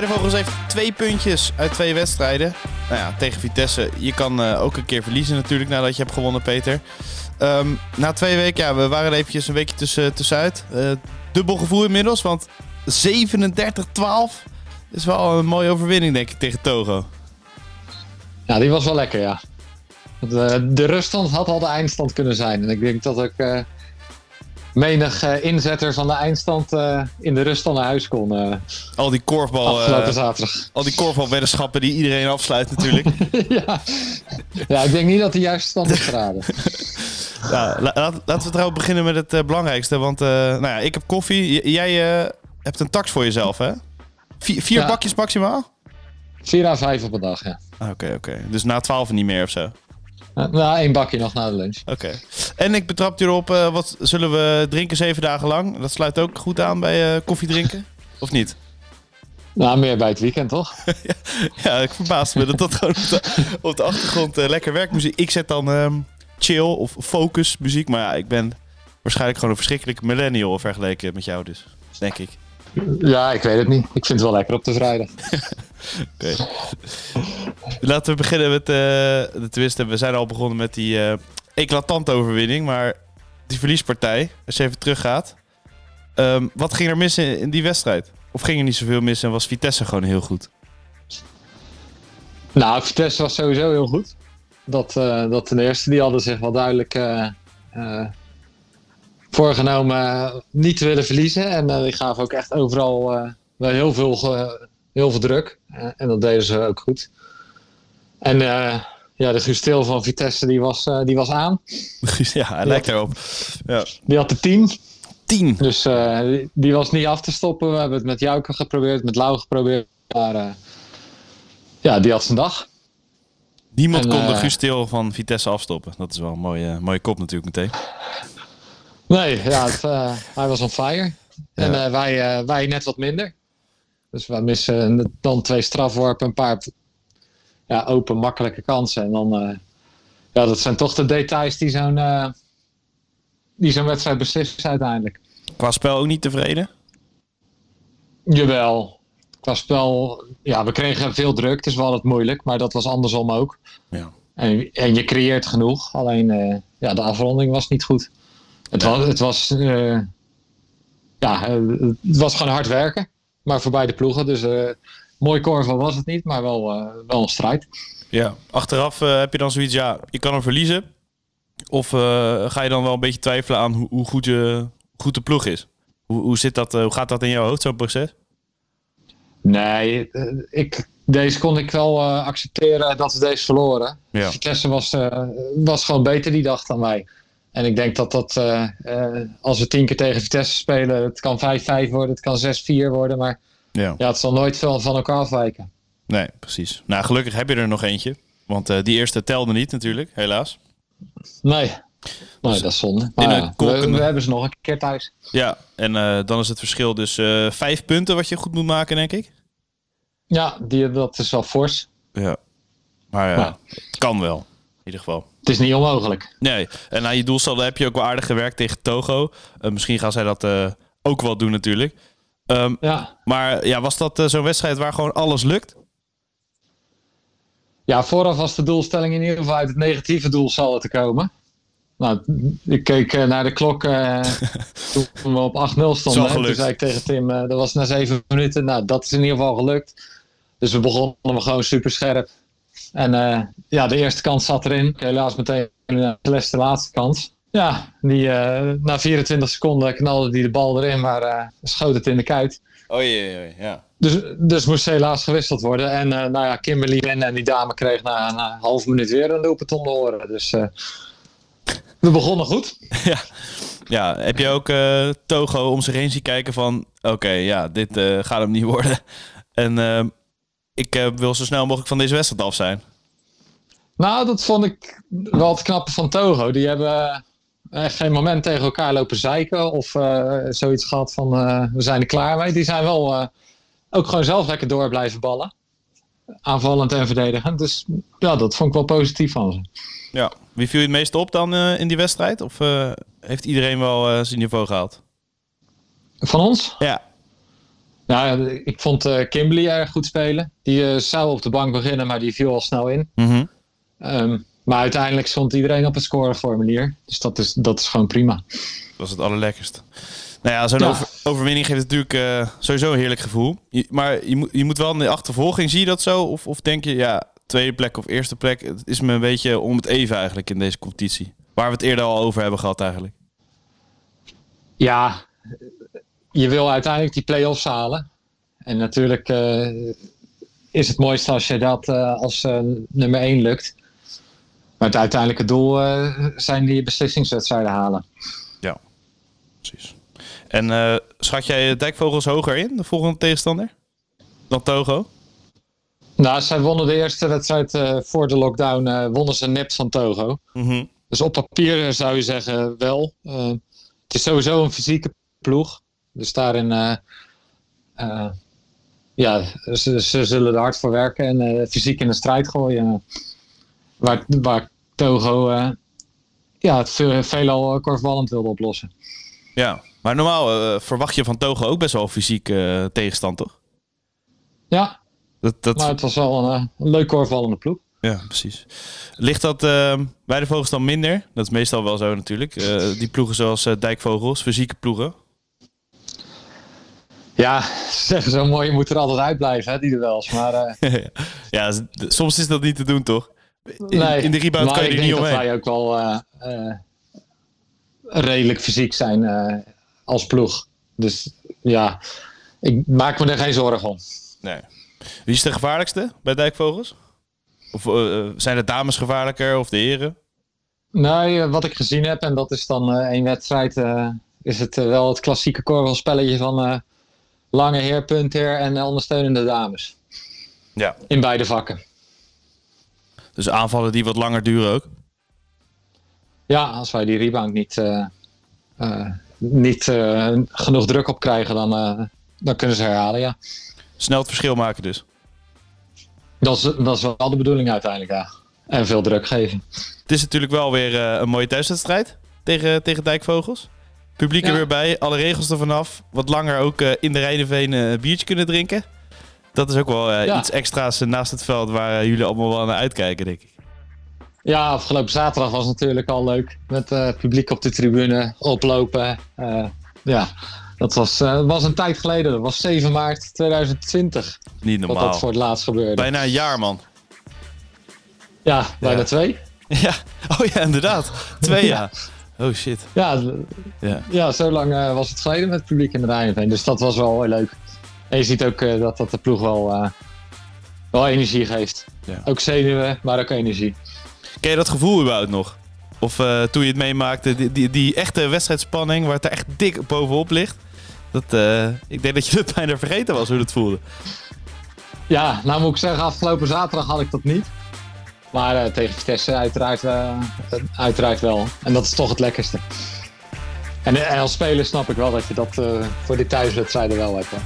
Bij Vogels heeft twee puntjes uit twee wedstrijden. Nou ja, tegen Vitesse. Je kan uh, ook een keer verliezen natuurlijk nadat je hebt gewonnen, Peter. Um, na twee weken, ja, we waren eventjes een weekje tussen, tussenuit. Uh, dubbel gevoel inmiddels, want 37-12 is wel een mooie overwinning, denk ik, tegen Togo. Ja, die was wel lekker, ja. De, ruststand had al de eindstand kunnen zijn. En ik denk dat uh, menig uh, inzetter van de eindstand uh, in de rust al naar huis kon. al die korfbal. Zaterdag. Al die korfbalweddenschappen die iedereen afsluit, natuurlijk. ja. ja, ik denk niet dat de juiste stand is geraden. ja, laten we trouwens beginnen met het belangrijkste. Want nou ja, ik heb koffie. jij hebt een tax voor jezelf, hè? Vier, vier ja. bakjes maximaal? Vier à vijf op een dag, ja. Oké, okay, oké. Okay. Dus na twaalf niet meer of zo? Nou, één bakje nog na de lunch. Oké. En ik betrap erop, uh, wat zullen we drinken zeven dagen lang? Dat sluit ook goed aan bij uh, koffie drinken? of niet? Nou, meer bij het weekend, toch? ja, ja, ik verbaas me dat dat gewoon op de, op de achtergrond uh, lekker werkmuziek. Ik zet dan um, chill of focus muziek. Maar ja, ik ben waarschijnlijk gewoon een verschrikkelijke millennial vergeleken met jou dus. Denk ik. Ja, ik weet het niet. Ik vind het wel lekker op de vrijdag. Oké. Laten we beginnen met de twist. We zijn al begonnen met die uh, eclatante overwinning. Maar die verliespartij, als je even teruggaat. Um, wat ging er mis in, die wedstrijd? Of ging er niet zoveel mis en was Vitesse gewoon heel goed? Nou, Vitesse was sowieso heel goed. Dat, uh, dat ten eerste, die hadden zich wel duidelijk voorgenomen niet te willen verliezen. En die gaven ook echt overal wel heel veel, heel veel druk. En dat deden ze ook goed. En ja, de Gusteel van Vitesse die was, die was aan. ja, hij lijkt erop. Ja. Die had de 10. 10. Dus die, die, was niet af te stoppen. We hebben het met Jouke geprobeerd, met Lau geprobeerd. Maar ja, die had zijn dag. Niemand en, kon de Gusteel van Vitesse afstoppen. Dat is wel een mooie, mooie kop natuurlijk meteen. Nee, ja, het, uh, hij was on fire. En uh, wij, uh, wij net wat minder. Dus we missen dan twee strafworpen, een paar ja, open, makkelijke kansen. En dan, ja, dat zijn toch de details die zo'n die zo'n wedstrijd beslissen uiteindelijk. Qua spel ook niet tevreden? Jawel. Qua spel, ja, we kregen veel druk. Het is wel het moeilijk, maar dat was andersom ook. Ja. En, en je creëert genoeg. Alleen, ja, de afronding was niet goed. Het was, het was, uh, ja, het was gewoon hard werken. Maar voor beide ploegen. Dus mooi korfbal was het niet, maar wel, uh, wel een strijd. Ja, achteraf heb je dan zoiets, ja, je kan hem verliezen. Of ga je dan wel een beetje twijfelen aan hoe, hoe goed, je, goed de ploeg is? Hoe, hoe, zit dat, hoe gaat dat in jouw hoofd, zo'n proces? Nee, ik, deze kon ik wel accepteren dat we deze verloren. Ja. Vitesse was, was gewoon beter die dag dan wij. En ik denk dat dat, uh, als we tien keer tegen Vitesse spelen, het kan 5-5 worden, het kan 6-4 worden, maar ja. ja, het zal nooit veel van elkaar afwijken. Nee, precies. Nou, gelukkig heb je er nog eentje, want uh, die eerste telde niet natuurlijk, helaas. Nee, nee dus dat is zonde. Maar we, we, hebben ze nog een keer thuis. Ja, en dan is het verschil dus vijf punten wat je goed moet maken, denk ik. Ja, die, dat is wel fors. Ja, maar het kan wel, in ieder geval. Het is niet onmogelijk. Nee, en aan je doelsaldo heb je ook wel aardig gewerkt tegen Togo. Uh, misschien gaan zij dat uh, ook wel doen natuurlijk. Um, ja. Maar ja, was dat uh, zo'n wedstrijd waar gewoon alles lukt? Ja, vooraf was de doelstelling in ieder geval uit het negatieve doelsaldo te komen. Nou, ik keek naar de klok toen we op 8-0 stonden. Toen zei ik tegen Tim, dat was na zeven minuten. Nou, dat is in ieder geval gelukt. Dus we begonnen gewoon super scherp. En ja, de eerste kans zat erin. Helaas meteen de laatste kans. Ja, die, uh, na 24 seconden knalde die de bal erin, maar uh, schoot het in de kuit. Oh jee, ja. Dus, dus moest helaas gewisseld worden. En nou ja, Kimberly en die dame kreeg na, een half minuut weer een doelpunt om de oren. Dus we begonnen goed. ja. ja, heb je ook Togo om zich heen zien kijken van... Oké, ja, dit gaat hem niet worden. En ik uh, wil zo snel mogelijk van deze wedstrijd af zijn. Nou, dat vond ik wel het knappe van Togo. Die hebben geen moment tegen elkaar lopen zeiken of uh, zoiets gehad van uh, we zijn er klaar mee. Die zijn wel ook gewoon zelf lekker door blijven ballen. Aanvallend en verdedigend. Dus ja, dat vond ik wel positief van ze. Ja, wie viel je het meest op dan in die wedstrijd? Of heeft iedereen wel zijn niveau gehaald? Van ons? Ja. Nou, ik vond uh, Kimberly erg goed spelen. Die zou op de bank beginnen, maar die viel al snel in. Mhm. Ehm, maar uiteindelijk stond iedereen op het scoreformulier. Dus dat is, dat is gewoon prima. Dat was het allerlekkerst. Nou ja, zo'n overwinning geeft natuurlijk uh, sowieso een heerlijk gevoel. maar je moet, je moet wel in de achtervolging, zie je dat zo? Of, of denk je, ja, tweede plek of eerste plek, het is me een beetje om het even eigenlijk in deze competitie. Waar we het eerder al over hebben gehad eigenlijk. Ja, je wil uiteindelijk die play-offs halen. En natuurlijk uh, is het mooiste als je dat uh, als nummer 1 lukt. Maar het uiteindelijke doel zijn die beslissingswedstrijden halen. Ja, precies. En uh, schat jij Dijkvogels hoger in, de volgende tegenstander? Dan Togo? Nou, zij wonnen de eerste wedstrijd uh, voor de lockdown, uh, wonnen ze nipt van Togo. Mm Dus op papier zou je zeggen wel. het is sowieso een fysieke ploeg. Dus daarin, ja, ze, ze, zullen er hard voor werken en fysiek in de strijd gooien. Waar, waar Togo ja, het veel, veelal korfballend wilde oplossen. Ja, maar normaal uh, verwacht je van Togo ook best wel fysiek uh, tegenstand, toch? Ja, dat, dat... maar het was wel een, eh, een leuk korfballende ploeg. Ja, precies. Ligt dat uh, bij de vogels dan minder? Dat is meestal wel zo natuurlijk. Uh, die ploegen zoals uh, dijkvogels, fysieke ploegen. Ja, ze zeggen zo mooi, je moet er altijd uitblijven, hè, die duels. Maar, ja, soms is dat niet te doen, toch? In, nee, in de rebound kan je er niet omheen. Maar ik denk dat wij ook wel redelijk fysiek zijn uh, als ploeg. Dus ja, ik maak me er geen zorgen om. Nee. Wie is de gevaarlijkste bij Dijkvogels? Of uh, zijn de dames gevaarlijker of de heren? Nee, wat ik gezien heb, en dat is dan uh, één wedstrijd, is het wel het klassieke korrelspelletje van lange heer, puntheer en ondersteunende dames. Ja. In beide vakken. Dus aanvallen die wat langer duren ook? Ja, als wij die rebound niet, uh, uh, niet uh, genoeg druk op krijgen, dan, dan kunnen ze herhalen, ja. Snel het verschil maken dus. Dat is, dat is wel de bedoeling uiteindelijk, ja. En veel druk geven. Het is natuurlijk wel weer een mooie thuiswedstrijd tegen, tegen Dijkvogels. Publiek er weer bij, alle regels er vanaf. Wat langer ook in de Rijnenveen een biertje kunnen drinken. Dat is ook wel ja. iets extra's naast het veld waar jullie allemaal wel naar uitkijken, denk ik. Ja, afgelopen zaterdag was natuurlijk al leuk. Met uh, publiek op de tribune, oplopen. Uh, ja, dat was, uh, was een tijd geleden. Dat was 7 maart 2020. Niet normaal. Wat dat voor het laatst gebeurde. Bijna een jaar, man. Ja, bijna ja. twee. Ja, oh ja, inderdaad. Twee jaar. Oh shit. Ja, ja. ja zo lang was het geleden met het publiek in de Rijnveen. Dus dat was wel heel leuk. En je ziet ook dat dat de ploeg wel, wel energie geeft. Ja. Ook zenuwen, maar ook energie. Ken je dat gevoel überhaupt nog? Of uh, toen je het meemaakte, die, die, die, echte wedstrijdspanning waar het er echt dik bovenop ligt. Dat, uh, ik denk dat je het bijna vergeten was hoe het voelde. Ja, nou moet ik zeggen, afgelopen zaterdag had ik dat niet. Maar uh, tegen Vitesse uiteraard, uiteraard wel. En dat is toch het lekkerste. En, en als speler snap ik wel dat je dat voor die thuiswedstrijden wel hebt. Hè.